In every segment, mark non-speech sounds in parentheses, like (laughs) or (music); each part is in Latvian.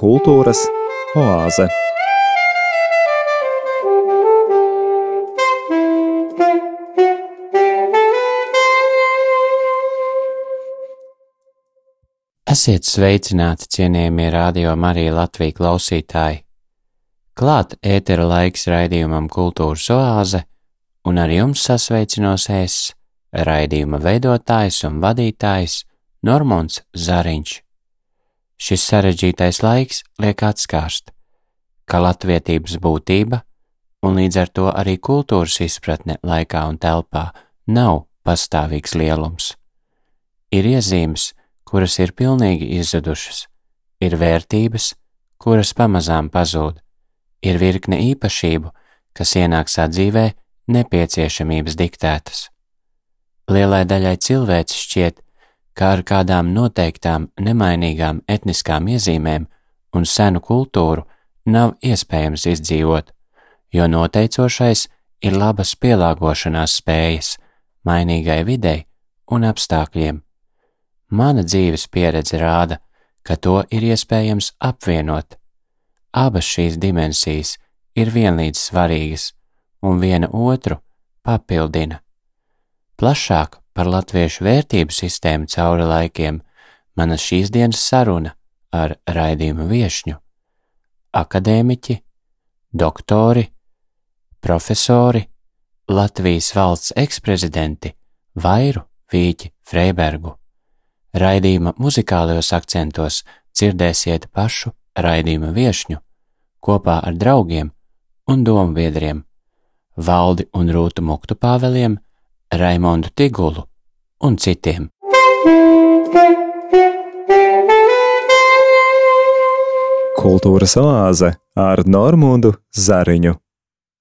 Kultūras oāze. Esiet sveicināti, cienījamie radio Marija Latvija klausītāji! Klāt ētera laiks raidījumam Kultūras oāze, un ar jums sasveicinos es, raidījuma veidotājs un vadītājs Normons Zariņš. Šis sarežģītais laiks liek atskārst, ka latvietības būtība un līdz ar to arī kultūras izpratne laikā un telpā nav pastāvīgs lielums. Ir iezīmes, kuras ir pilnīgi izzudušas, ir vērtības, kuras pamazām pazūd, ir virkne īpašību, kas ienāk sadzīvē nepieciešamības diktētas. Lielai daļai cilvēks šķiet, ka ar kādām noteiktām nemainīgām etniskām iezīmēm un senu kultūru nav iespējams izdzīvot, jo noteicošais ir labas pielāgošanās spējas mainīgai videi un apstākļiem Mana dzīves pieredze rāda, ka to ir iespējams apvienot. Abas šīs dimensijas ir vienlīdz svarīgas un viena otru papildina. Plašāk par latviešu vērtību sistēmu cauri laikiem mana šīs dienas saruna ar raidījuma viešņu - akadēmiķi, doktori, profesori, Latvijas valsts eksprezidenti Vairu Vīķi Freibergu. Raidījuma muzikālajos akcentos dzirdēsiet pašu raidījuma viešņu kopā ar draugiem un dombiedriem Valdi un Rūtu Muktu Pāveliem, Raimondu Tigulu un citiem. Kultūras oāze ar Normundu Zariņu.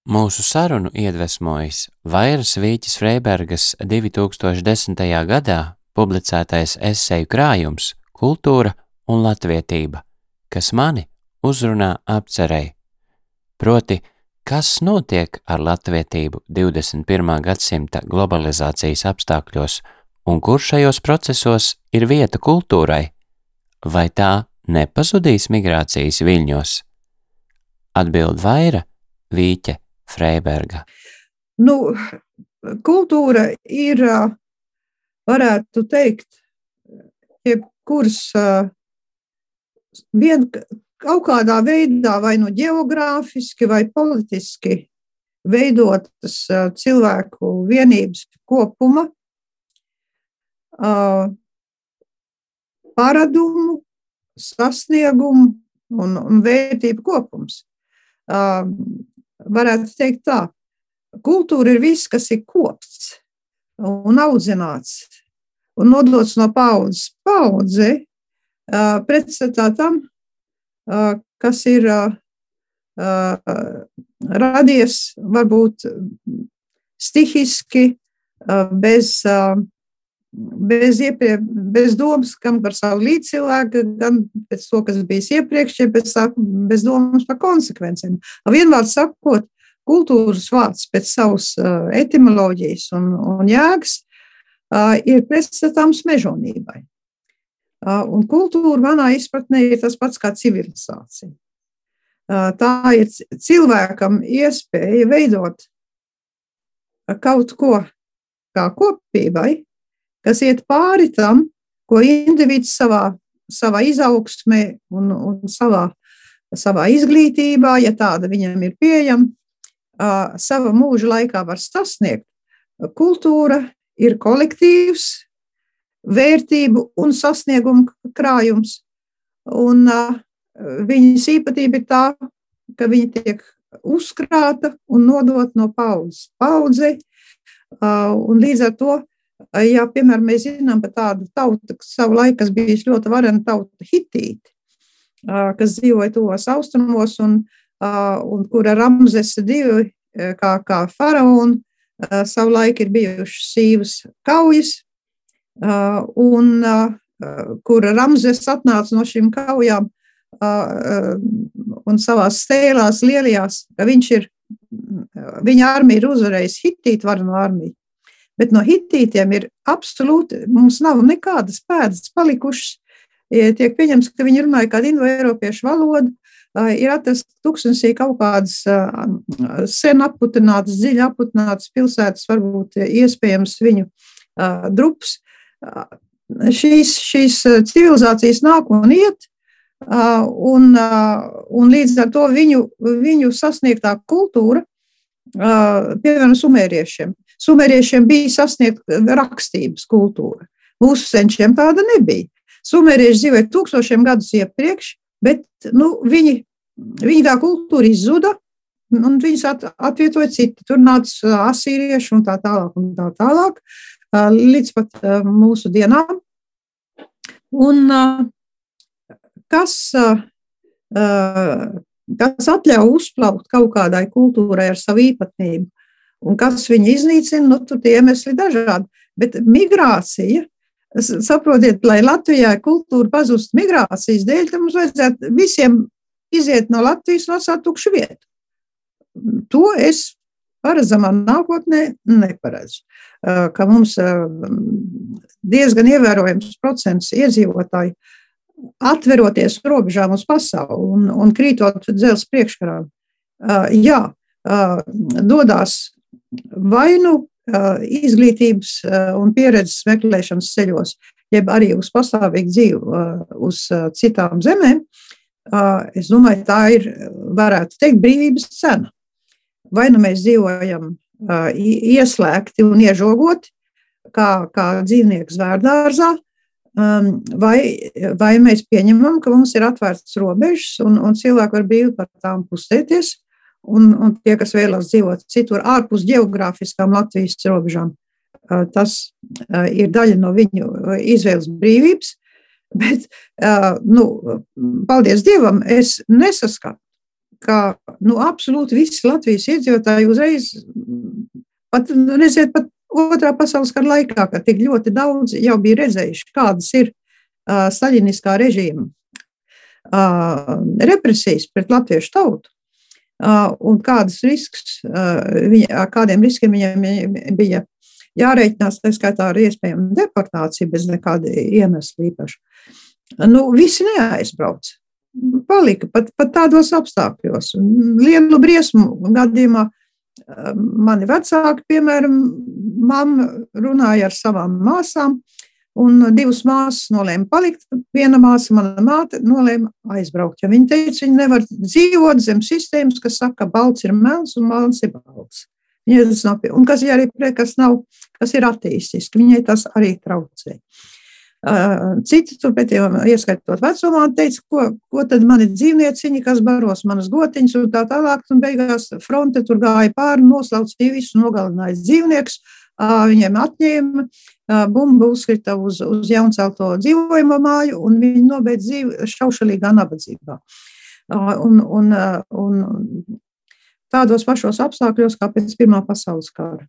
Mūsu sarunu iedvesmojas Vairas Vīķis Freibergas 2010. gadā publicētais eseju krājums Kultūra un latvietība, kas mani uzrunā apcerēji. Proti, kas notiek ar latvietību 21. gadsimta globalizācijas apstākļos un kur šajos procesos ir vieta kultūrai, vai tā nepazudīs migrācijas viļņos? Atbild Vaira Vīķe Freiberga. Nu, kultūra ir varētu teikt, jebkuras vien kaut kādā veidā, vai nu geogrāfiski, vai politiski veidotas cilvēku vienības kopuma paradumu, sasniegumu un, un vērtību kopums. Varētu teikt tā, kultūra ir viss, kas ir kopts un audzināts un nodots no paudzes paudze, pretstatā tam, kas ir radies varbūt stihiski, bez, bez, ieprie, bez domas gan par savu līdzcilvēku, gan pēc to, kas bijis iepriekš, ja bez, bez domas par konsekvencēm. Vienvārds sakot, kultūras vārds pēc savas etimoloģijas un, un jēgas ir pretstatāms mežonībai. Un kultūra manā izpratnē ir tas pats kā civilizācija. Tā ir cilvēkam iespēja veidot kaut ko kā kopībai, kas iet pāri tam, ko individs savā, savā izaugsmē un, un savā, savā izglītībā, ja tāda viņam ir pieejama, sava mūža laikā var sasniegt. Kultūra ir kolektīvs, vērtību un sasniegumu krājums. Un, uh, viņas īpatība ir tā, ka viņa tiek uzkrāta un nodota no paudzes paudzei. Uh, līdz ar to, ja, piemēram, mēs zinām par tādu tautu, kas savu laiku bija ļoti varena tauta Hitīti, uh, kas dzīvoja tos austrumos un, uh, un kura Ramzesa divi kā, kā faraoni savulaik ir bijušas sīvas kaujas, un eh, kur Ramzes atnāca no šīm kaujām un savās stēlās lielajās, ka viņš ir, viņa armija ir uzvarējusi Hitītu varenu armiju. bet no hitītiem ir absolūti, mums nav nekādas pēdas palikušas. Tiek pieņemts, ka viņi runāja kādu indoeiropiešu valodu, ir atrasts tūkstnesī kaut kādas sen aputinātas, dziļi aputinātas pilsētas, varbūt iespējams viņu drups. Šīs, šīs civilizācijas nāk un iet, un, un līdz ar to viņu, viņu sasniegtā kultūra, piemēram, sumēriešiem. Sumēriešiem bija sasniegta rakstības kultūra. Mūsu senčiem tāda nebija. Sumērieši dzīvoja tūkstošiem gadus iepriekš, bet nu, viņi, viņi tā kultūra izzuda, un viņus at, atvietoja citi. Tur nāca asīrieši un tā tālāk, un tā tālāk, līdz pat mūsu dienām. Un kas, kas atļauj uzplaukt kaut kādai kultūrai ar savu īpatnību, un kas viņu iznīcina, nu, tur tie iemesli dažādi. Bet migrācija, saprotiet, lai Latvijā kultūra pazustu migrācijas dēļ, tad mums vajadzētu visiem iziet no Latvijas atstāt tukšu vietu. To es paredzamā nākotnē neparedzu. Ka mums diezgan ievērojams procents iedzīvotāju atveroties robežām uz pasauli un, un krītot dzelzs priekškarā, jā, dodas vai nu izglītības un pieredzes meklēšanas ceļos, jeb arī uz pastāvīgu dzīvi uz citām zemēm, es domāju, tā ir, varētu teikt, brīvības cena. Vai nu mēs dzīvojam ieslēgti un iežogoti, kā, kā dzīvnieks zvērdārzā, vai, vai mēs pieņemam, ka mums ir atvērtas robežas un, un cilvēki var brīvi par tām kustēties, un, un tie, kas vēlas dzīvot citur, ārpus geogrāfiskām Latvijas robežām. Tas ir daļa no viņu izvēles brīvības. Bet, nu, paldies Dievam, es nesaskatu, ka nu, absolūti visi Latvijas iedzīvotāji uzreiz, pat, redziet, pat otrā pasaules kara laikā, kad tik ļoti daudz jau bija redzējuši, kādas ir uh, staļiniskā režīma uh, represijas pret latviešu tautu un kādas risks, viņa, kādiem riskiem viņiem bija jārēķinās, tā skaitā ar iespējamu deportāciju bez nekāda iemesla īpaši. Nu, visi neaizbrauc. Palika pat, pat tādos apstākļos. Lielu briesmu gadījumā mani vecāki, piemēram, mamma runāja ar savām māsām, Un divas māsas nolēma palikt. Viena māsa, mana māte, nolēma aizbraukt. Ja viņa teica, viņa nevar dzīvot zem sistēmas, kas saka, ka balts ir melns un melns ir balts. Viņai tas nav, un kas, arī, kas, nav, kas ir attīstiski, viņai tas arī traucē. Citi tur pēc tam, ieskaitot vecumā, teica, ko, ko tad mani dzīvnieciņi, kas baros manas gotiņas un tā tālāk, un beigās fronte tur gāja pāri, noslaucīja visu, nogalināja dzīvniekus, viņiem atņēma, bumba uzkrita uz, uz jauncelto dzīvojamo māju, un viņi nobeidz dzīvi šaušalīgā nabadzībā. Un, un, un tādos pašos apstākļos kā pēc Pirmā pasaules kara.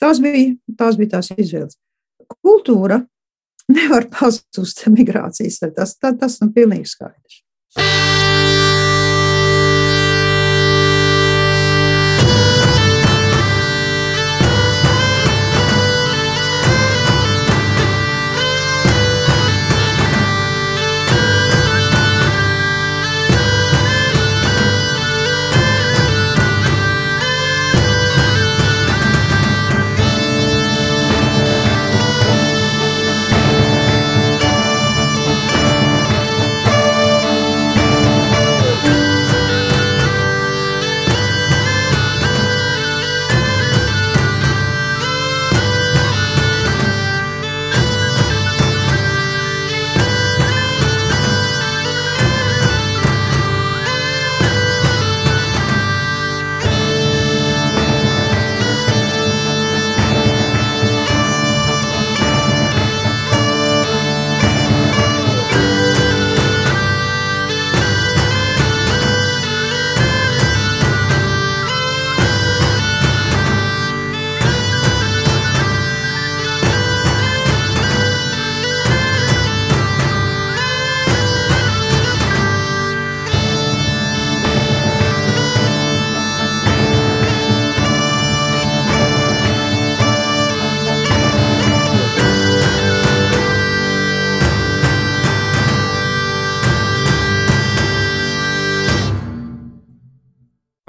Tās bija, tās bija tās izvēles. Kultūra nevar pazust migrācijas, tas, tas, tas ir pilnīgi skaidrs.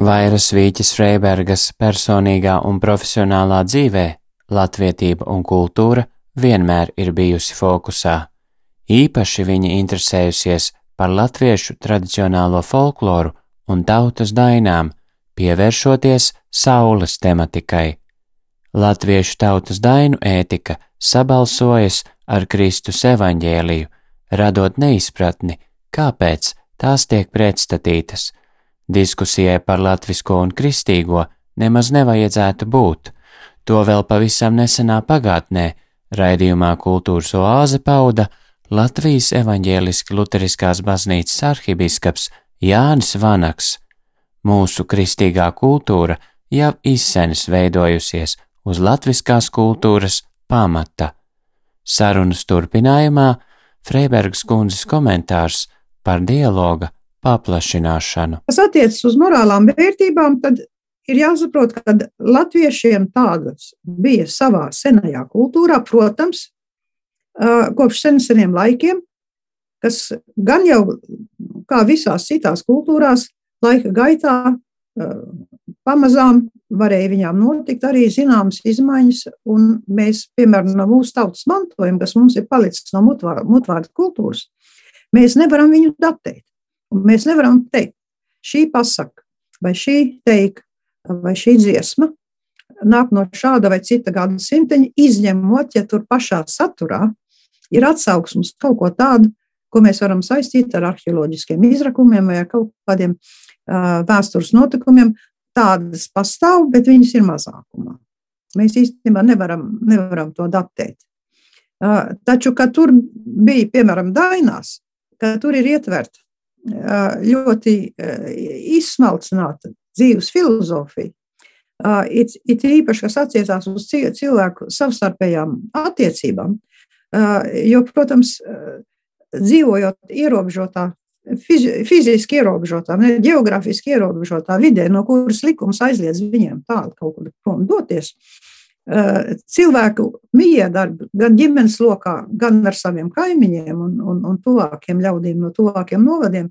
Vairas Vīķis Freibergas personīgā un profesionālā dzīvē latvietība un kultūra vienmēr ir bijusi fokusā. Īpaši viņa interesējusies par latviešu tradicionālo folkloru un tautas dainām, pievēršoties saules tematikai. Latviešu tautas dainu ētika sabalsojas ar Kristus evaņģēliju, radot neizpratni, kāpēc tās tiek pretstatītas. Diskusijai par latvisko un kristīgo nemaz nevajadzētu būt. To vēl pavisam nesenā pagātnē raidījumā Kultūras oāze pauda Latvijas evaņģēliski luteriskās baznīcas arhibiskaps Jānis Vanaks. Mūsu kristīgā kultūra jau izsenis veidojusies uz latviskās kultūras pamata. Sarunas turpinājumā Freibergs kundzes komentārs par dialoga paplašināšanu. Kas attiecas uz morālām vērtībām, tad ir jāsaprot, ka latviešiem tādas bija savā senajā kultūrā, protams, kopš seniem laikiem, kas gan jau kā visās citās kultūrās, laika gaitā pamazām varēja viņām notikt arī zināmas izmaiņas, un mēs, piemēram, no mūsu tautas mantojuma, kas mums ir palicis no mutvārdu kultūras, mēs nevaram viņu datēt. Mēs nevaram teikt, šī pasaka vai šī teika vai šī dziesma nāk no šāda vai cita gada simteņa, izņemot, ja tur pašā saturā ir atsauksmes kaut ko tādu, ko mēs varam saistīt ar arheoloģiskiem izrakumiem vai kaut kādiem uh, vēstures notikumiem. Tādas pastāv, bet viņas ir mazākumā. Mēs īstenībā nevaram, nevaram to datēt. Uh, taču, kad tur bija, piemēram, dainās, ka tur ir ietverta ļoti izsmalcināta dzīves filozofija. It, it īpaši, kas attiecās uz cilvēku savstarpējām attiecībām, jo, protams, dzīvojot ierobežotā, fiziski ierobežotā, ne geogrāfiski ierobežotā vidē, no kuras likums aizliedz viņiem tādu kaut kur prom doties, cilvēku miedarbi gan ģimenes lokā, gan ar saviem kaimiņiem un, un, un tuvākiem ļaudīm no tuvākiem novadiem,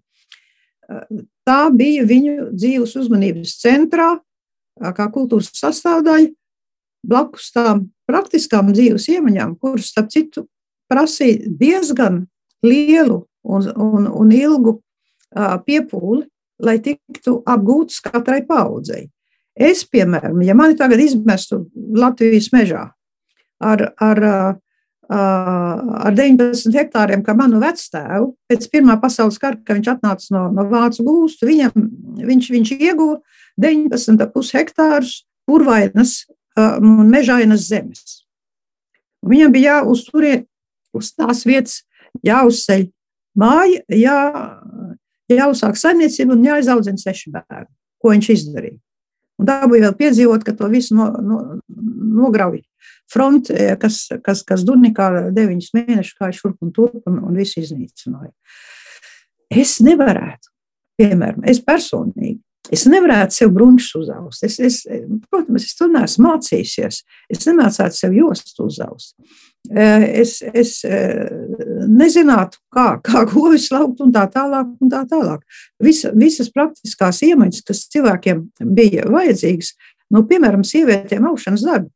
tā bija viņu dzīves uzmanības centrā, kā kultūras sastāvdaļa, blakus tām praktiskām dzīves iemaņām, kuras, starp citu, prasīja diezgan lielu un, un, un ilgu piepūli, lai tiktu apgūtas katrai paudzei. Es, piemēram, ja mani tagad izmestu Latvijas mežā ar, ar ar 19 hektāriem, kā manu vectēvu, pēc Pirmā pasaules kara, kad viņš atnāca no, no Vācu gūstu, viņam, viņš, viņš ieguva 19,5 hektārus purvainas un mežainas zemes. Un viņam bija jāuzturē uz tās vietas, jāuzceļ māja, jā, jāuzsāk saimniecība un jāizaudzina seši bērni, ko viņš izdarīja. Un tā bija vēl piedzīvot, ka to visu no, no, nograuj fronte, eh, kas, kas, kas Dunikā deviņus mēnešus kā šurp un turp un, un visu iznīcināja. Es nevarētu, piemēram, es personīgi, es nevarētu sev brunčus uzaust. Es, es, protams, es to neesmu mācījusies. Es nemācētu sev jostu uzaust. Eh, es, es eh, nezinātu, kā, kā govis laukt un tā tālāk. Un tā tālāk. Visa, visas praktiskās iemaņas, kas cilvēkiem bija vajadzīgas, nu, piemēram, sievietēm aušanas darbi,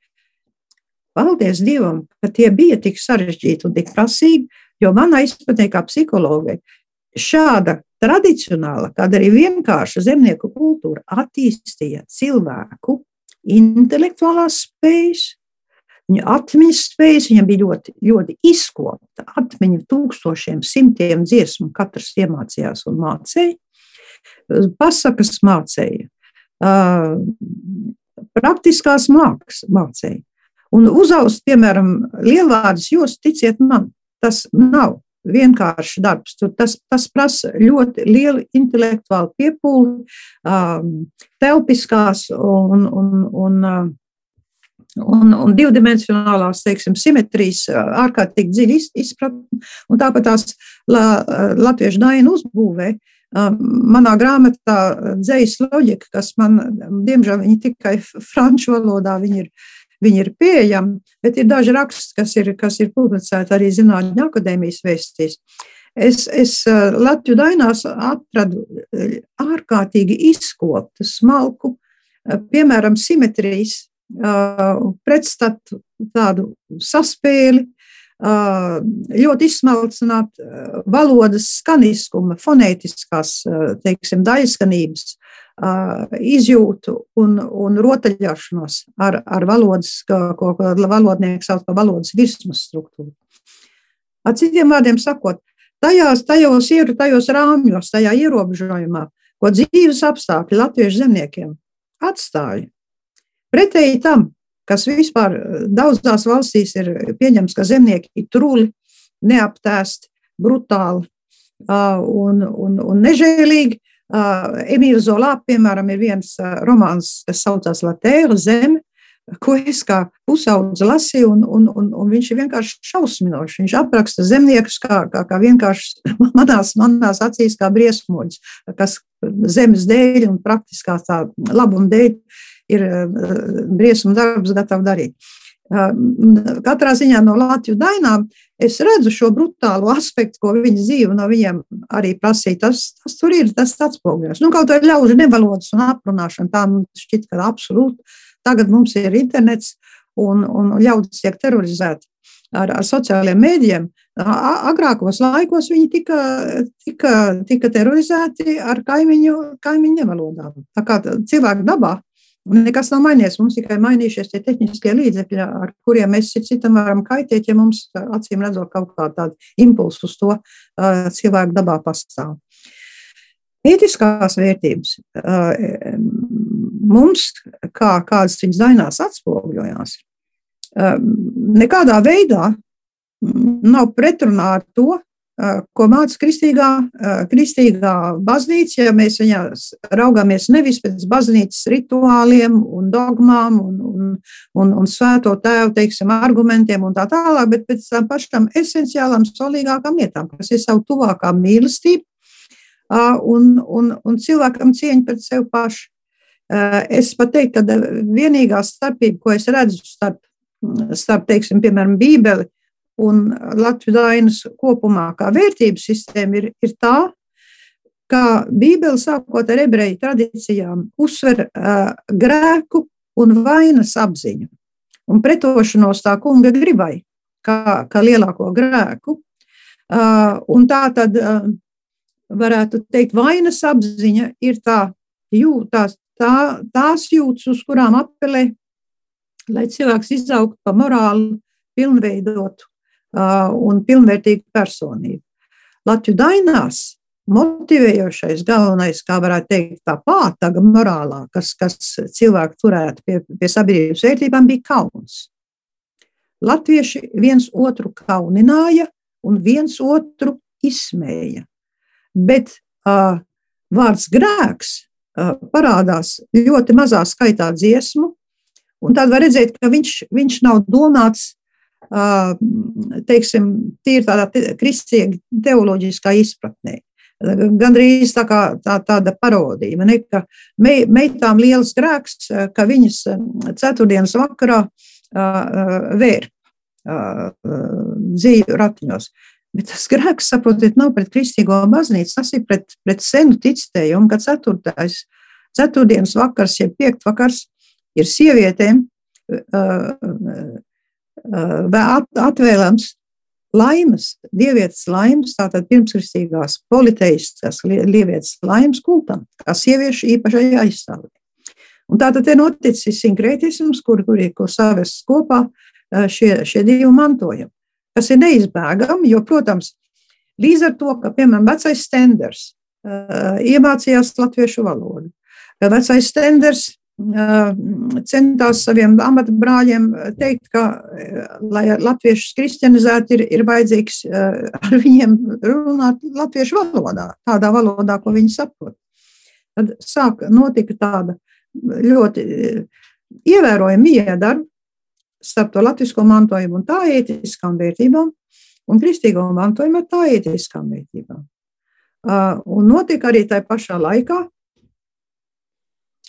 Paldies Dievam, ka tie bija tik sarežģīti un tik prasīgi, jo manā izpratnē, kā psihologai, šāda tradicionāla, kāda arī vienkārša zemnieku kultūra attīstīja cilvēku intelektuālās spējas, viņa atmiņas spējas, viņam bija ļoti, ļoti izkopta atmiņa tūkstošiem, simtiem dziesmu, katrs iemācījās un mācīja, pasakas mācīja, praktiskās mākslas mācīja. Un uzaust, piemēram, lielvārdus, jūs ticiet man, tas nav vienkāršs darbs. Tur tas, tas prasa ļoti lielu intelektuālu piepūli, um, telpiskās un, un, un, un, un divdimensionālās teiksim, simetrijas uh, ārkārtīgi dziļi izpratni. Tāpat tās la, uh, latviešu dainu uzbūvē. Manā grāmatā uh, dzējas loģika, kas man, diemžēl, tikai franču valodā, ir viņi ir pieejami, bet ir daži raksti, kas ir, kas ir publicēti arī Zinātņu akadēmijas vēstīs. Es, es Latviju dainās atradu ārkārtīgi izkoptu, smalku, piemēram, simetrijas, pretstatu tādu saspēli, ļoti izsmalcināta valodas skaniskuma, fonētiskās, teiksim, daļskanības izjūtu un, un rotaļāšanos ar, ar valodas, ko, ko valodnieki sauc par valodas virsmas struktūru. Ar citiem vārdiem sakot, tajās, tajos, tajos rāmjos, tajā ierobežojumā, ko dzīves apstākļi latviešu zemniekiem atstāja. Pretēji tam, kas vispār daudzās valstīs ir pieņemts, ka zemnieki ir truli, neaptēsti, brutāli un, un, un nežēlīgi. Emīļa Zolā, piemēram, ir viens romāns, kas saucās Latvijas zeme, ko es kā pusaudze lasīju, un, un, un, un viņš ir vienkārši šausminošs. Viņš apraksta zemniekus kā, kā, kā vienkārši (laughs) manās, manās acīs, kā briesmoņus, kas zemes dēļ un praktiskā tā labuma dēļ ir eh, briesmu darbs gatavi darīt. Katrā ziņā no Latvijas dainām es redzu šo brutālo aspektu, ko viņa dzīve no viņiem arī prasīja. Tas, tas tur ir, tas atspoguļos. Nu, kaut kā ļaužu nevalodas un aprunāšana, tā mums šķiet, ka absolūti. Tagad mums ir internets un, un ļaudis tiek terorizēti ar, ar sociālajiem mēdījiem. Agrākos laikos viņi tika, tika, tika terorizēti ar kaimiņu, kaimiņu nevalodām. Tā kā cilvēku dabā Nekas nav mainījies. Mums tikai mainījušies tie tehniskie līdzekļi, ar kuriem mēs citam varam kaitēt, ja mums acīm redzot kaut kā tādu impulsu uz to cilvēku dabā pastāv. Ētiskās vērtības mums, kā kādas viņas dainās atspoguļojās, nekādā veidā nav pretrunā ar to, ko māca kristīgā, kristīgā baznīca, ja mēs viņā raugāmies nevis pēc baznīcas rituāliem un dogmām un, un, un, un svēto tēvu, teiksim, argumentiem un tā tālāk, bet pēc tam pašām esenciālām, solīgākām lietām, kas ir savu tuvākā mīlestība un, un, un cilvēkam cieņa pret sevi pašu. Es pat teiktu, ka vienīgā starpība, ko es redzu starp, starp teiksim, piemēram, Bībeli, un Latvijas dainas kopumā, kā vērtības sistēma, ir, ir tā, ka Bībele, sākot ar ebreju tradīcijām, uzsver uh, grēku un vainas apziņu un pretošanos tā kunga gribai, kā, kā lielāko grēku. Uh, un tā tad uh, varētu teikt, vainas apziņa ir tā, jūtās, tā, tās jūtas, uz kurām apelē, lai cilvēks izaugtu pa morāli pilnveidotu un pilnvērtīgu personību. Latviju dainās motivējošais, galvenais, kā varētu teikt, tā pātaga morālā, kas, kas cilvēku turētu pie, pie sabiedrības vērtībām, bija kauns. Latvieši viens otru kaunināja un viens otru izsmēja. Bet uh, vārds grēks uh, parādās ļoti mazā skaitā dziesmu, un tad var redzēt, ka viņš, viņš nav domāts teiksim, tīri tādā kristīgā teoloģiskā izpratnē. Gandrīz tā kā tā, tāda parodija, ne, ka me, meitām liels grēks, ka viņas ceturtdienas vakarā vēr dzīvi ratiņos. Bet tas grēks, saprotiet, nav pret kristīgo baznīcu, tas ir pret, pret senu ticējumu, ka ceturtais, ceturtdienas vakars, jeb piektvakars ir sievietēm atvēlams laimes, dievietes laimes, tātad pirmskristīgās politeistas lievietes laimes kultam, kā sieviešu īpašajā aizstāvē. Un tātad ir noticis sinkrētisms, kur, kur ir savests kopā šie, šie divi mantojumi, kas ir neizbēgami, jo, protams, līdz ar to, ka, piemēram, vecais stenders iemācījās latviešu valodu, vecais stenders centās saviem amatbrāļiem teikt, ka, lai latviešus kristianizētu, ir, ir vajadzīgs ar viņiem runāt latviešu valodā, tādā valodā, ko viņi saprot. Tad sāk notika tāda ļoti ievērojama iedarba starp to latvisko mantojumu un tā ētiskām vērtībām un kristīgo mantojumu ar tā ētiskām vērtībām. Un notika arī tajā pašā laikā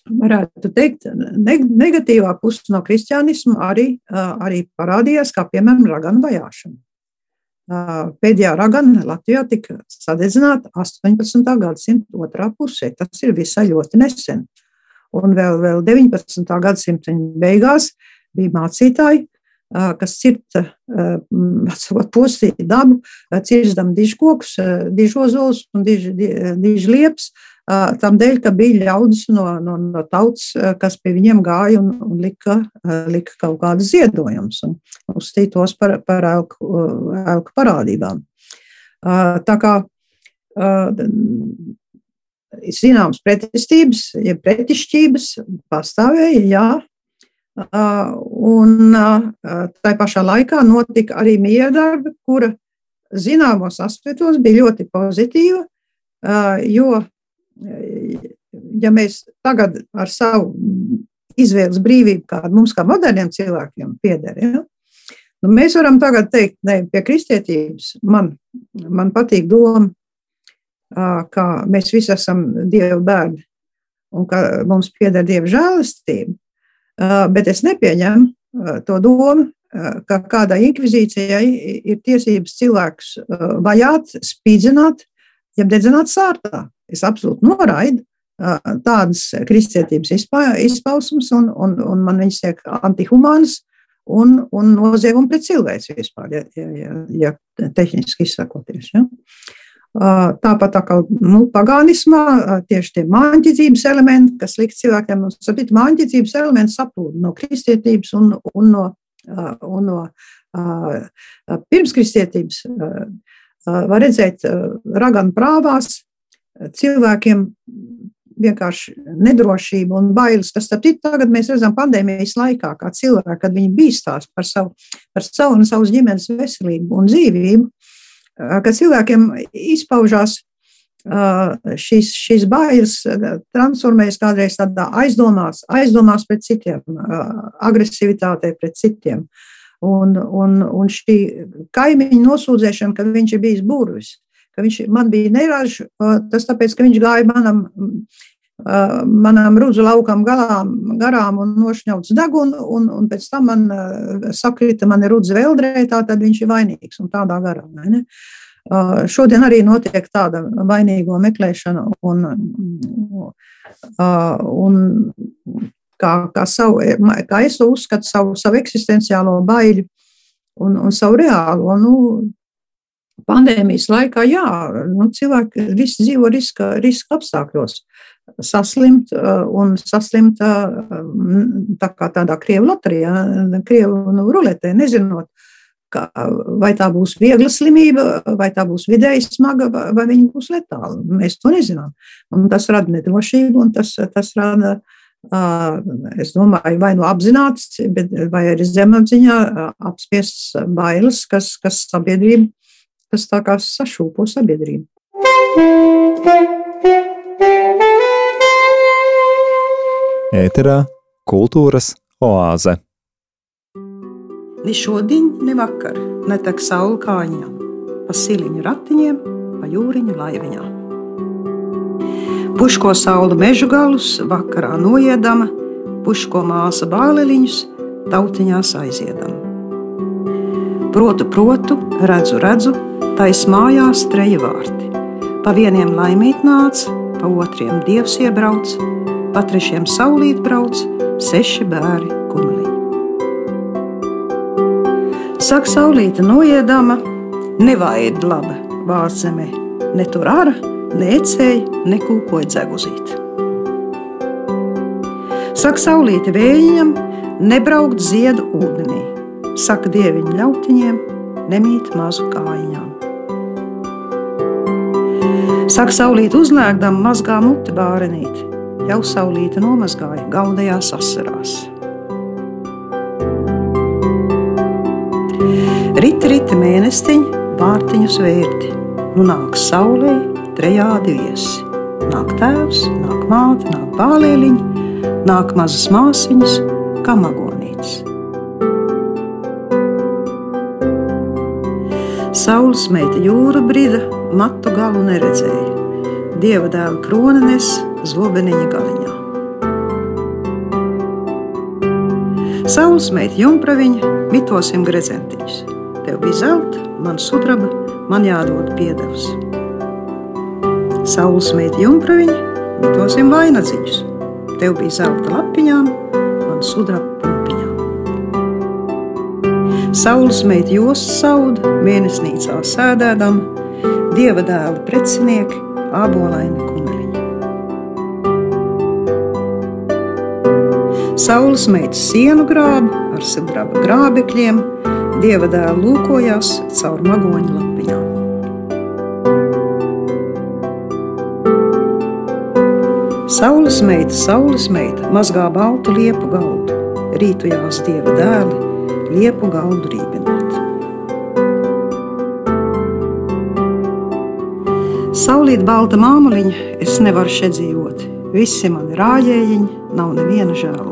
varētu teikt, negatīvā puse no kristiānisma arī, arī parādījās, kā piemēram raganu vajāšana. pēdējā ragana Latvijā tika sadedzināta 18. gadsimta otrā pusē. Tas ir visai ļoti nesen. Un vēl, vēl 19. gadsimta beigās bija mācītāji, kas cirta, postīja dabu, cirzdam dižkokus, dižozolus un dižlieps, tam dēļ, ka bija ļaudis no, no, no tautas, kas pie viņiem gāja un, un lika, lika kaut kādas ziedojumus un uzstītos par, par elku, elku parādībām. Tā kā zināmas pretestības, ja pretišķības pastāvēja, jā, Un tā pašā laikā notika arī mierdarbi, kura zināmos aspektos bija ļoti pozitīva, jo, ja mēs tagad ar savu izvēles brīvību, kāda mums kā moderniem cilvēkiem pieder, ja, nu mēs varam tagad teikt, ne, pie kristietības man, man patīk doma, ka mēs visi esam Dieva bērni un ka mums pieder Dieva žēlastība. Bet es nepieņemu to domu, ka kādai inkvizīcijai ir tiesības cilvēkus vajāt, spīdzināt, jeb dedzināt sārtā. Es absolūti noraidu tādas kristietības izpausmes, un, un, un man viņas tiek antihumānas un, un noziegumi pret cilvēci vispār, ja, ja, ja tehniski izsakoties. Ja. Tāpat tā kā nu, pagānismā tieši tie māņķidzības elementi, kas likt cilvēkiem, un sapīt, māņķidzības elementi saplūda no kristietības un, un no, un no pirmskristietības. Var redzēt raganu prāvās cilvēkiem vienkārši nedrošība un bailes. Tas tāpat tagad mēs redzam pandēmijas laikā, kā cilvēki, kad viņi bīstās par savu, par savu un savas ģimenes veselību un dzīvību ka cilvēkiem izpaužās šīs, šīs bailes, transformējas kādreiz tādā aizdomās, aizdomās pret citiem, agresivitātei pret citiem. Un, un, un šī kaimiņa nosūdzēšana, ka viņš ir bijis burvis, ka viņš man bija neražs, tas tāpēc, ka viņš gāja manam manām rudzu laukam galām, garām un nošņauts degunu, un, un pēc tam man sakrita mani rudzu veldrē, tā tad viņš ir vainīgs un tādā garā. Ne? Šodien arī notiek tāda vainīgo meklēšana un, un kā, kā, savu, kā es to uzskatu, savu, savu eksistenciālo baiļu un, un savu reālo. Nu, pandēmijas laikā, jā, nu, cilvēki visi dzīvo riska, riska apstākļos saslimt uh, un saslimt uh, tā kā tādā krievu loterijā, krievu nu, ruletē, nezinot, ka, vai tā būs viegla slimība, vai tā būs vidēji smaga, vai viņa būs letāla. Mēs to nezinām. Un tas rada nedrošību, un tas, tas rada, uh, es domāju, vai nu apzināts, vai arī zemapziņā apspiests bailes, kas, kas sabiedrība, kas tā kā sašūpo sabiedrību. Ēterā kultūras oāze. Ni šodien, ni vakar netek saule kājām, pa siliņu ratiņiem, pa jūriņu laiviņā. Puško saule mežu galus, vakarā noiedama, puško māsa bāleliņus, tautiņās aiziedama. Protu, protu, redzu, redzu, tais mājās treji vārti. Pa vieniem laimīt nāca, pa otriem dievs iebrauc, pa trešiem saulīt brauc seši bērni kumeliņi. Saka, saulīte noiedama, nevaid laba vārzemē, ne tur ara, ne ecēja, ne kūkoja dzeguzīt. Saka, saulīte vējiņam, nebraukt ziedu ūdenī, saka dieviņu ļautiņiem, nemīt mazu kājiņām. Saka, saulīt uzlēgdam mazgā muti bārenīti, jau saulīte nomazgāja gaudajās asarās. Rita, rita mēnestiņa, vārtiņus vērti, nu nāk saulē, trejādi viesi. Nāk tēvs, nāk māte, nāk bālieliņi, nāk mazas māsiņas, kā magonītes. Saules meita jūra brīda, matu galu neredzēja. Dieva dēla krona nes zobeniņa galiņā. Saules meita jumpraviņa mitosim gredzentiņus. Te Tev bija zelta, man sudraba, man jādod piedevs. Saules meita jumpraviņa, mitosim vainagdziņus. Tev bija zelta lapiņām, man sudraba. Saules meita jostas sauda, mēnesnīcā sēdēdama, dieva dēla precinieki, ābolaini kumeliņi. Saules meitas sienu grāba ar sudraba grābekļiem, Dieva dēls lūkojās caur magoņu lapiņām. Saules meita, saules meita mazgā baltu liepu galdu, rītujās dieva dēli, liepu galdu rībināt. Saulīt balta māmuliņa, es nevaru šeit dzīvot. Visi mani rājējiņi, nav neviena žēlota.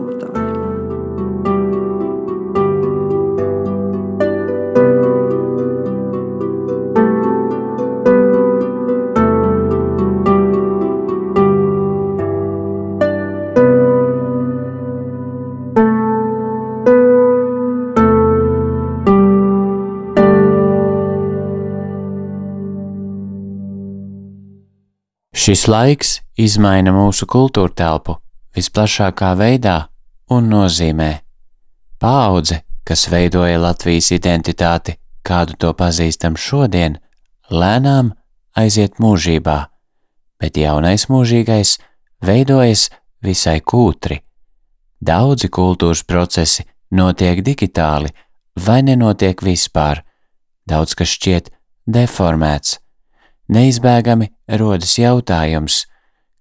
Šis laiks izmaina mūsu kultūra telpu visplašākā veidā un nozīmē. Paudze, kas veidoja Latvijas identitāti, kādu to pazīstam šodien, lēnām aiziet mūžībā, bet jaunais mūžīgais veidojas visai kūtri. Daudzi kultūras procesi notiek digitāli vai nenotiek vispār, daudz kas šķiet deformēts neizbēgami rodas jautājums,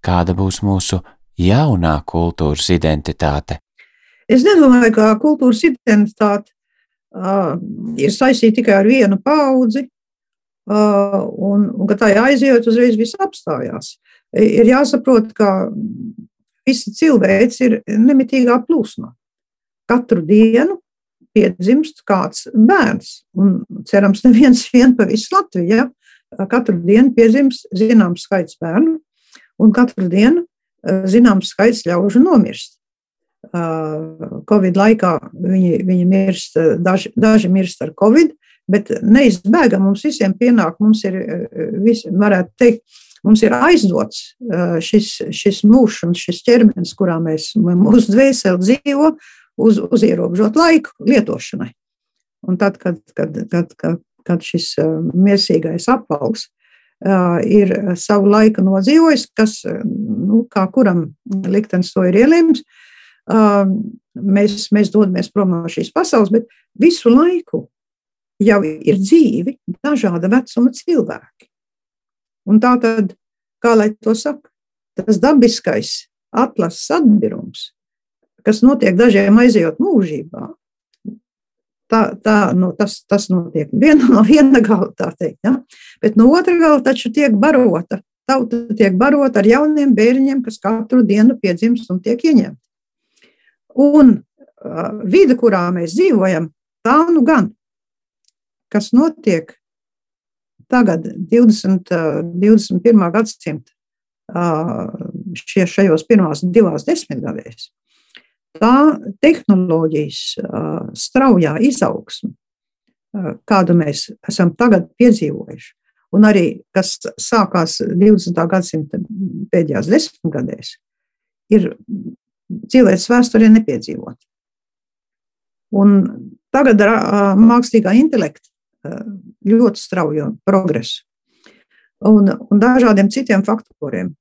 kāda būs mūsu jaunā kultūras identitāte. Es nedomāju, ka kultūras identitāte uh, ir saistīta tikai ar vienu paudzi, uh, un, un ka tā aiziet, uzreiz viss apstājās. Ir jāsaprot, ka visi cilvēks ir nemitīgā plūsmā. Katru dienu piedzimst kāds bērns, un cerams, neviens (laughs) vien pa visu Latviju. Ja? Katru dienu piedzims zināms skaits bērnu, un katru dienu zināms skaits ļaužu nomirst. Covid laikā viņi, viņi mirst, daži, daži mirst ar Covid, bet neizbēgam mums visiem pienāk, mums ir, vis, varētu teikt, mums ir aizdots šis, šis mūžs un šis ķermenis, kurā mēs, mūsu dvēseli dzīvo, uz, uz ierobežot laiku lietošanai. Un tad, kad, kad, kad, kad, kad šis miesīgais apvalks ir savu laiku nodzīvojis, kas, nu, kā kuram liktenis to ir ielēms, mēs, mēs dodamies prom no šīs pasaules, bet visu laiku jau ir dzīvi dažāda vecuma cilvēki. Un tā tad, kā lai to saka, tas dabiskais atlases atbirums, kas notiek dažiem aizejot mūžībā, Tā, tā, nu, tas, tas notiek viena no (laughs) viena gala, tā teikt. Ja? Bet no otra gala taču tiek barota. Tauta tiek barota ar jauniem bērniem, kas katru dienu piedzimst un tiek ieņemti. Un uh, vide, kurā mēs dzīvojam, tā nu gan, kas notiek tagad, 20, uh, 21. gadsimta uh, šie, šajos pirmās divās desmitgadēs, tā tehnoloģijas straujā izaugsme, kādu mēs esam tagad piedzīvojuši, un arī kas sākās 20. gadsimta pēdējās desmitgadēs, ir cilvēks vēsturē nepiedzīvot. Un tagad ar mākslīgā intelekta ļoti straujo progresu un, un dažādiem citiem faktoriem.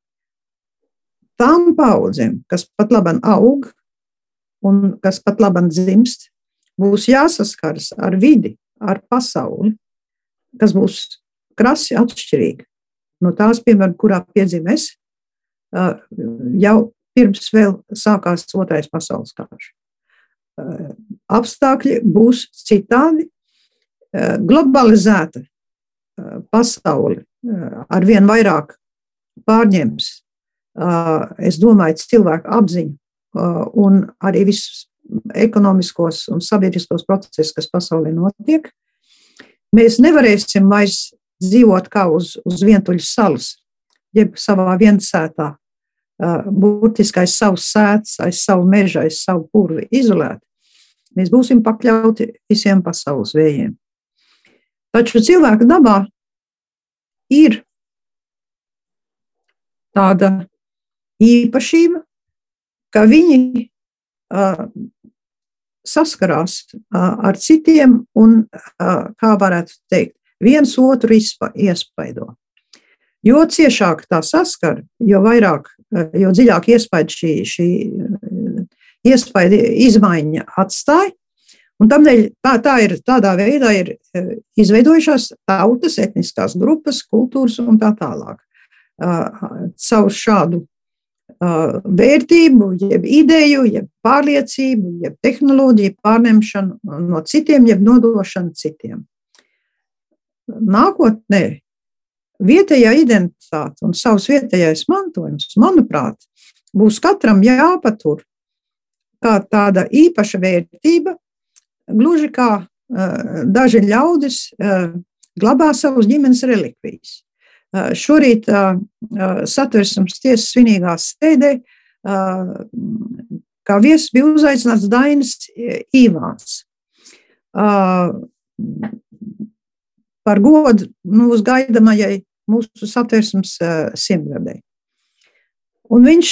Tām paudzēm, kas pat labi aug, un kas pat labam dzimst, būs jāsaskaras ar vidi, ar pasauli, kas būs krasi atšķirīga no tās, piemēram, kurā piedzima es, jau pirms vēl sākās otrais pasaules karš. Apstākļi būs citādi, globalizēta pasaule ar vien vairāk pārņems, es domāju, cilvēku apziņu un arī visus ekonomiskos un sabiedriskos procesus, kas pasaulē notiek. Mēs nevarēsim vairs dzīvot kā uz, uz vientuļas salas, jeb savā viensētā, uh, burtiski aiz savas sēdes, aiz savu meža, aiz savu purvi izolēti. Mēs būsim pakļauti visiem pasaules vējiem. Taču cilvēka dabā ir tāda īpašība, ka viņi uh, saskarās uh, ar citiem un, uh, kā varētu teikt, viens otru iespaido. Jo ciešāk tā saskara, jo vairāk, jo dziļāk iespaidu šī, šī iespaidu izmaiņa atstāja. Un tādēļ tā, tā ir, tādā veidā ir izveidojušās tautas, etniskās grupas, kultūras un tā tālāk. Caur šādu vērtību, jeb ideju, jeb pārliecību, jeb tehnoloģiju pārņemšanu no citiem, jeb nodošanu citiem. Nākotnē vietējā identitāte un savs vietējais mantojums, manuprāt, būs katram jāpatur kā tāda īpaša vērtība, gluži kā uh, daži ļaudis uh, glabā savus ģimenes relikvijas. Uh, šorīt uh, satversmes tiesas svinīgā sēdē, kā viesis bija uzaicināts Dainis Īvāns. Par godu mūsu gaidamajai mūsu satversmes simtgadē. Un viņš,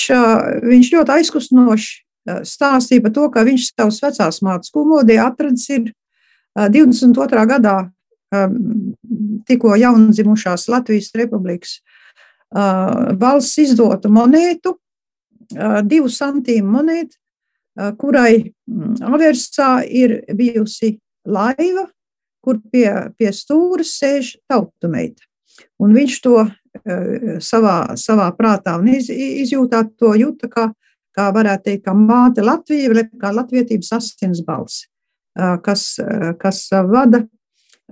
viņš ļoti aizkustinoši stāstīja par to, ka viņš savus vecās mātes kumodī atradis ir 22. gadā tikko jaundzimušās Latvijas Republikas valsts izdotu monētu, divu santīmu monētu, kurai aversā ir bijusi laiva, kur pie, pie stūra sēž tautumeita. Un viņš to savā, savā prātā un iz, izjūtā to jūta, kā, kā varētu teikt, kā māte Latvija, kā latvietības asins balsi, eh, kas, kas vada,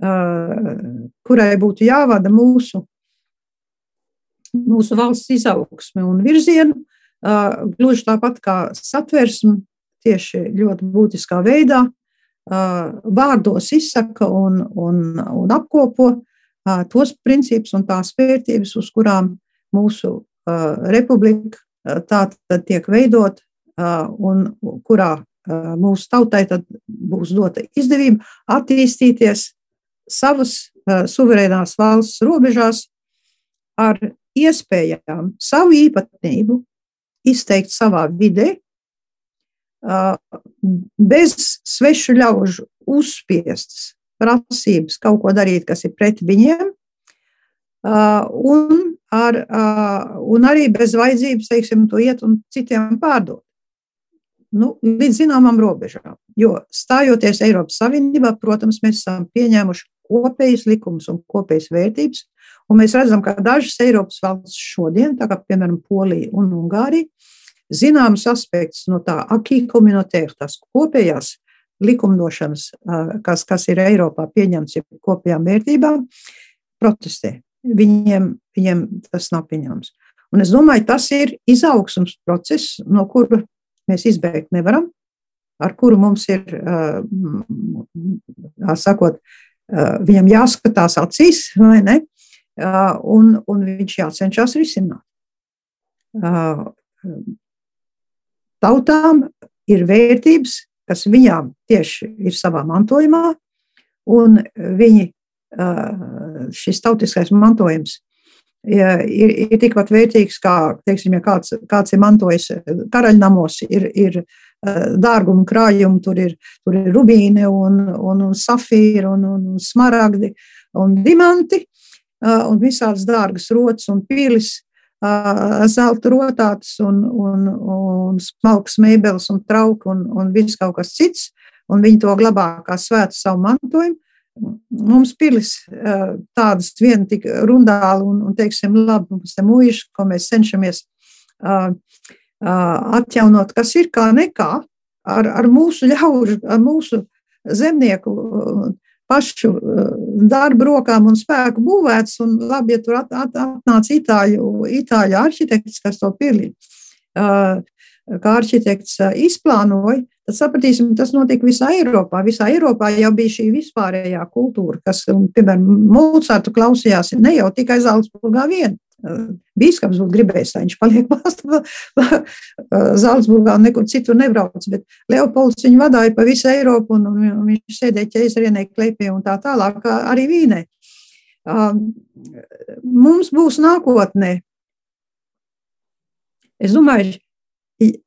kurai būtu jāvada mūsu, mūsu valsts izaugsme un virzienu, gluži tāpat kā satversme, tieši ļoti būtiskā veidā, vārdos izsaka un, un, un apkopo tos principus un tās vērtības, uz kurām mūsu republika tā tad tiek veidot un kurā mūsu tautai būs dota izdevība attīstīties savas suverēnās valsts robežās ar iespējām savu īpatnību izteikt savā vidē, bez svešu ļaužu uzspiestas prasības kaut ko darīt, kas ir pret viņiem, un, ar, un arī bez vajadzības, teiksim, to iet un citiem pārdot. Nu, līdz zināmām robežām. Jo stājoties Eiropas Savienībā, protams, mēs esam pieņēmuši kopējas likumus un kopējas vērtības, un mēs redzam, ka dažas Eiropas valsts šodien, tā kā piemēram Polija un Ungārija, zināmas aspektus no tā akī komunitēra, tās kopējās likumdošanas, kas, kas ir Eiropā pieņemts ar kopējām vērtībām, protestē. Viņiem, viņiem tas nav pieņemams. Un es domāju, tas ir izaugsms process, no kura mēs izbēgt nevaram, ar kuru mums ir, sakot, viņam jāskatās acīs, vai ne? Un, un viņš jācenšas risināt. Tautām ir vērtības, kas viņām tieši ir savā mantojumā, un viņi, šis tautiskais mantojums ir, ir tikpat vērtīgs, kā, teiksim, ja kāds, kāds ir mantojis karaļnamos, ir, ir dārgumu krājumi, tur ir, tur ir rubīne un, un, un safīri un, un smaragdi un dimanti, un visādas dārgas rotas un pilis, zelta rotātas un, un, un smalks mēbeles un trauki un, un viss kaut kas cits, un viņi to glabā kā svētu savu mantojumu. Mums pilis tādas viena tik rundāli un, un teiksim, labi, mums te mūjiši, ko mēs cenšamies atjaunot, kas ir kā nekā ar, ar mūsu ļaužu, ar mūsu zemnieku pašu darbu rokām un spēku būvēts. Un labi, ja tur at, at, atnāca itāļu, itāļu arhitekts, kas to eh, kā arhitekts izplānoja, tad sapratīsim, tas notika visā Eiropā. Visā Eiropā jau bija šī vispārējā kultūra, kas, piemēram, Mocartu klausījās ne jau tikai Zaldzburgā vien, Bīskaps būtu gribējis, lai viņš paliek (laughs) Zaldzburgā un nekur citur nebrauc, bet Leopolds viņu vadīja pa visu Eiropu un, un viņš sēdēja ķeizarienē klēpī un tā tālāk arī vīnē. Mums būs nākotnē. Es domāju,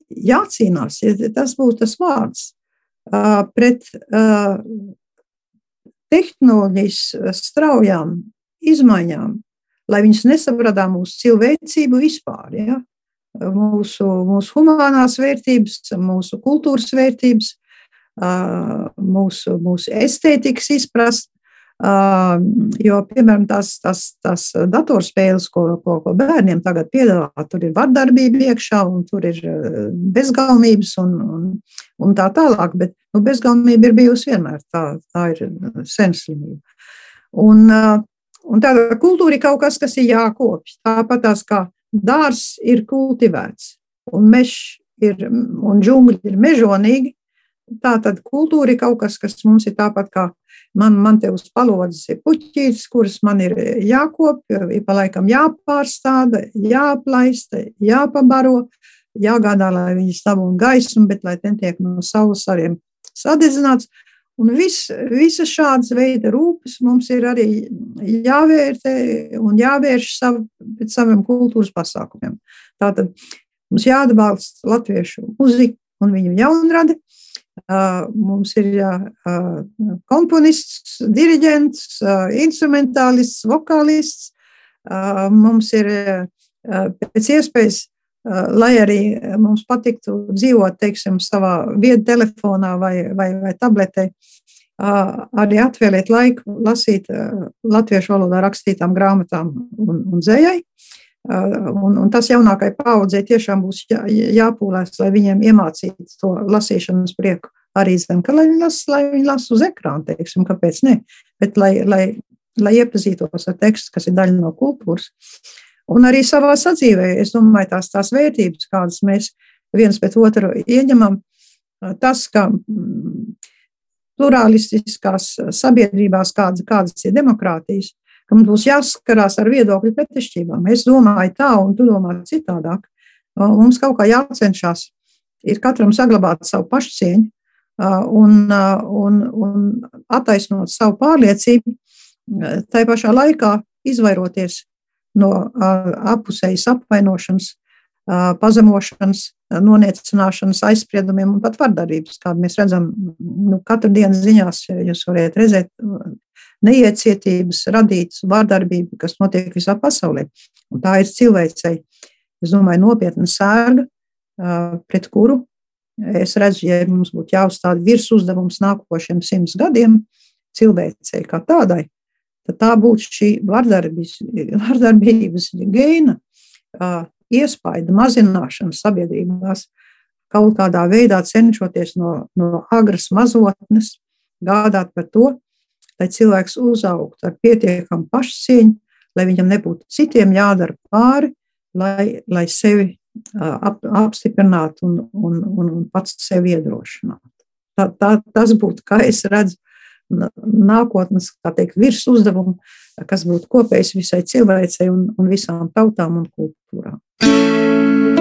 jācīnās, tas būtu tas vārds, pret tehnoloģijas straujām izmaiņām, lai viņas nesabradām mūsu cilvēcību vispār. Ja? Mūsu, mūsu humanās vērtības, mūsu kultūras vērtības, mūsu, mūsu estētikas izprast, Jo, piemēram, tās, tās, tās datorspēles, ko, ko, ko bērniem tagad piedāvā, tur ir vardarbība iekšā, un tur ir bezgalības un, un, un tā tālāk. Bet nu, bezgalība ir bijusi vienmēr. Tā, tā ir sen slimība. Un, un tāda kultūra ir kaut kas, kas ir jākopj. Tāpat tās kā dārs ir kultivēts, un mežs ir, un džungļi ir mežonīgi. Tā tad kultūra ir kaut kas, kas mums ir tāpat kā Man, man te uz palodzes ir puķītes, kuras man ir jākopja, ir pa laikam jāpārstāda, jāplaista, jāpabaro, jāgādā, lai viņas dabūtu gaismu, bet lai netiek no saules ariem sadedzināts. Un vis, visas šādas veida rūpes mums ir arī jāvērtē un jāvērš savu, pēc saviem kultūras pasākumiem. Tātad mums jāatbalsta latviešu muzika un viņu jaunradi, Mums ir komponists, diriģents, instrumentālists, vokālists. Mums ir pēc iespējas, lai arī mums patiktu dzīvot, teiksim, savā vietu telefonā vai, vai, vai tabletē, arī atvēlēt laiku lasīt latviešu valodā rakstītām grāmatām un, un dzējai. Un, un tas jaunākajai paudzei tiešām būs jā, jāpūlēs, lai viņiem iemācītu to lasīšanas prieku arī zem, ka lai viņi lasa, lai viņi lasa uz ekrāna, teiksim, kāpēc ne, bet lai, lai, lai iepazītos ar tekstu, kas ir daļa no kultūras. Un arī savā sadzīvē, es domāju, tās, tās vērtības, kādas mēs viens pēc otru ieņemam, tas, ka mm, plurālistiskās sabiedrībās, kādas, kādas ir demokrātijas, ka mums būs jāskarās ar viedokļu pretešķībām. Es domāju tā, un tu domā citādāk. Mums kaut kā jācenšas ir katram saglabāt savu pašcieņu un, un, un attaisnot savu pārliecību, tai pašā laikā izvairoties no apusējas apvainošanas, pazemošanas, noniecināšanas, aizspriedumiem un pat vardarbības, kādu mēs redzam nu, katru dienu ziņās. Jūs varat redzēt neiecietības, radītas vardarbību, kas notiek visā pasaulē. Un tā ir cilvēcei, es domāju, nopietna sērga, pret kuru es redzu, ja mums būtu jāuzstāda virs uzdevums nākošiem simts gadiem cilvēcei kā tādai, tad tā būtu šī vardarbības, vardarbības gēna iespaida mazināšana sabiedrībās, kaut kādā veidā cenšoties no, no agras mazotnes gādāt par to, lai cilvēks uzaugtu ar pietiekamu pašcieņu, lai viņam nebūtu citiem jādara pāri, lai, lai sevi ap, apstiprināt un, un, un, un pats sevi iedrošināt. Tā, tā, tas būtu, kā es redzu, nākotnes teikt, virs uzdevumu, kas būtu kopējs visai cilvēcei un, un visām tautām un kultūrām.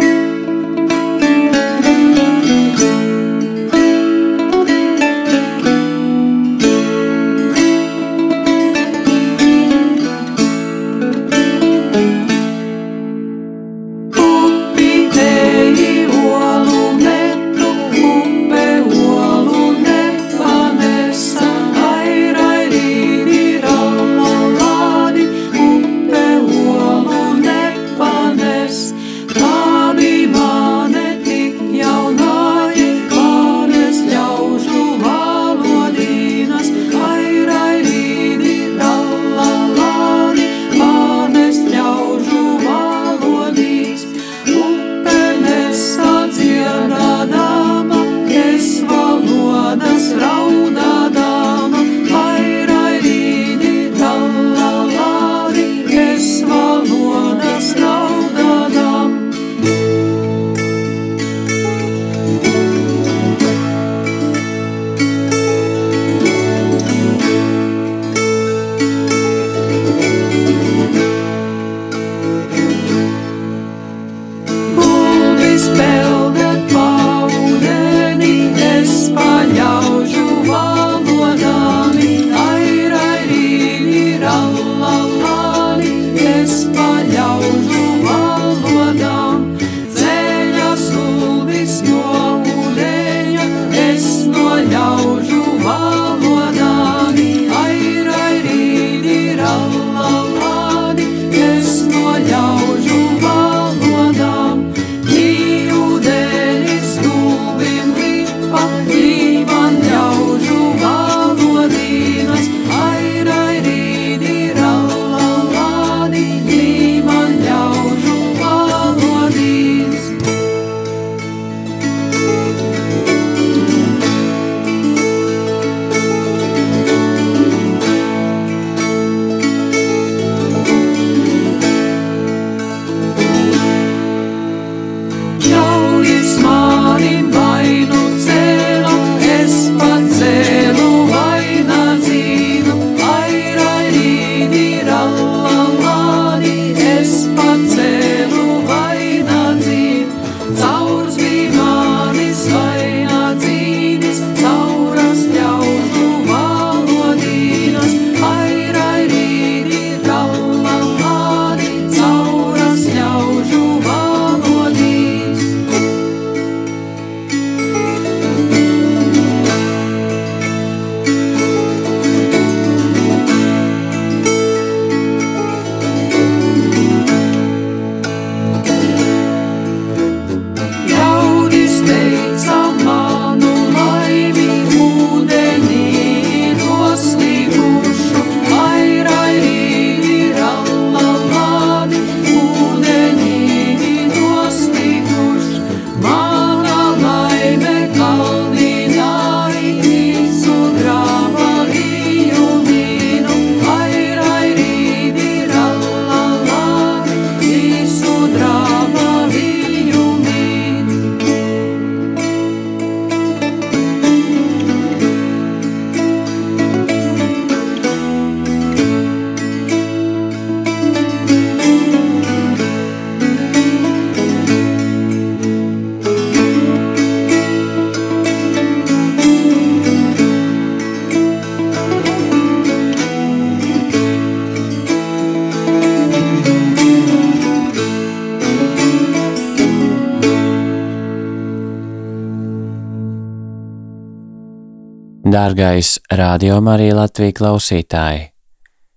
Dārgais Radio Marija Latvija klausītāji!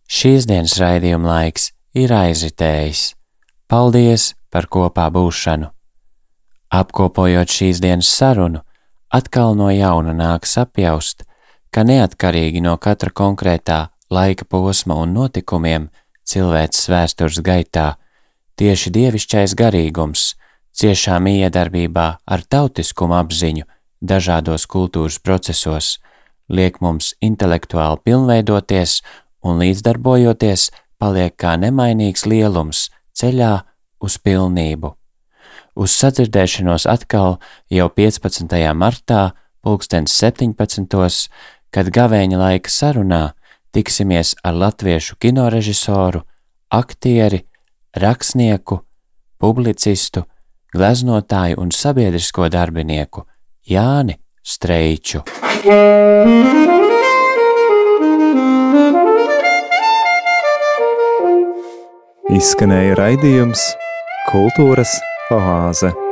Šīs dienas raidījuma laiks ir aizritējis. Paldies par kopā būšanu! Apkopojot šīs dienas sarunu, atkal no jauna nāks apjaust, ka neatkarīgi no katra konkrētā laika posma un notikumiem cilvēces vēstures gaitā, tieši dievišķais garīgums, ciešā miedarbībā ar tautiskumu apziņu dažādos kultūras procesos, liek mums intelektuāli pilnveidoties un līdzdarbojoties paliek kā nemainīgs lielums ceļā uz pilnību. Uz sadzirdēšanos atkal jau 15. martā, pulkstens 17. kad gavēņa laika sarunā tiksimies ar latviešu kinorežisoru, aktieri, rakstnieku, publicistu, gleznotāju un sabiedrisko darbinieku Jāni Streiču. Izskanēja raidījums Kultūras oāze.